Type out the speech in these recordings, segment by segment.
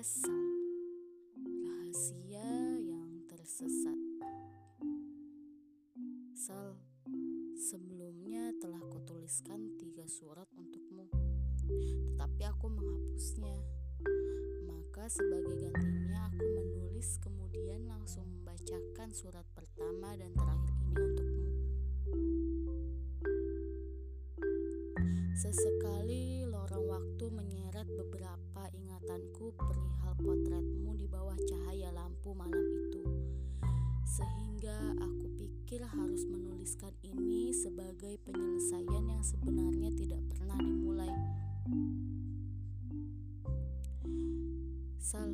Sal Rahasia yang tersesat. Sal, sebelumnya telah kutuliskan tiga surat untukmu. Tetapi aku menghapusnya. Maka sebagai gantinya aku menulis kemudian langsung membacakan surat pertama dan terakhir ini untukmu. Sesekali lorong waktu menyeret beberapa ingatanku perihal potretmu di bawah cahaya lampu malam itu. Sehingga aku pikir harus menuliskan ini sebagai penyelesaian yang sebenarnya tidak pernah dimulai. Sal,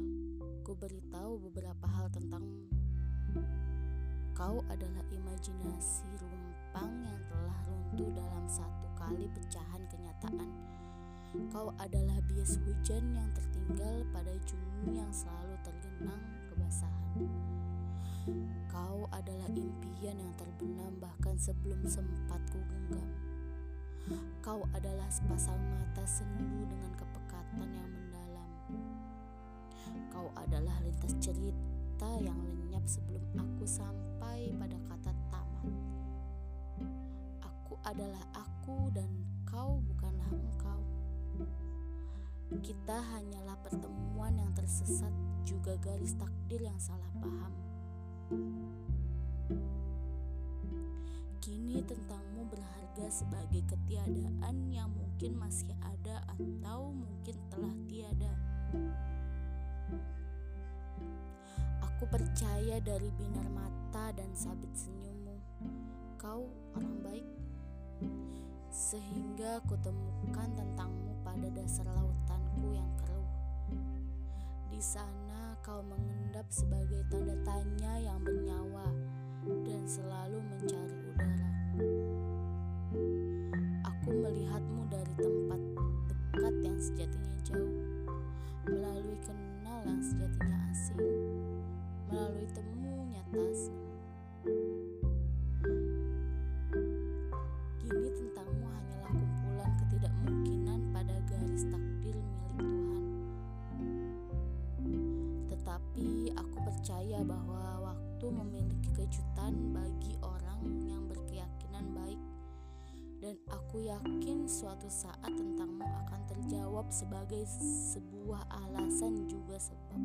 ku beritahu beberapa hal tentangmu. Kau adalah imajinasi rumpang yang telah runtuh dalam satu kali pecahan kenyataan. Kau adalah bias hujan yang tertinggal pada Juni yang selalu tergenang kebasahan. Kau adalah impian yang terbenam bahkan sebelum sempat ku genggam. Kau adalah sepasang mata sendu dengan kepekatan yang mendalam. Kau adalah lintas cerita yang lenyap sebelum aku sampai pada kata tamat. Aku adalah aku dan kau bukanlah engkau. Kita hanyalah pertemuan yang tersesat, juga garis takdir yang salah paham. Kini tentangmu berharga sebagai ketiadaan yang mungkin masih ada atau mungkin telah tiada. Aku percaya dari binar mata dan sabit senyummu, kau orang baik sehingga kutemukan tentangmu pada dasar lautanku yang keruh. Di sana kau mengendap sebagai tanda tanya yang bernyawa percaya bahwa waktu memiliki kejutan bagi orang yang berkeyakinan baik dan aku yakin suatu saat tentangmu akan terjawab sebagai sebuah alasan juga sebab.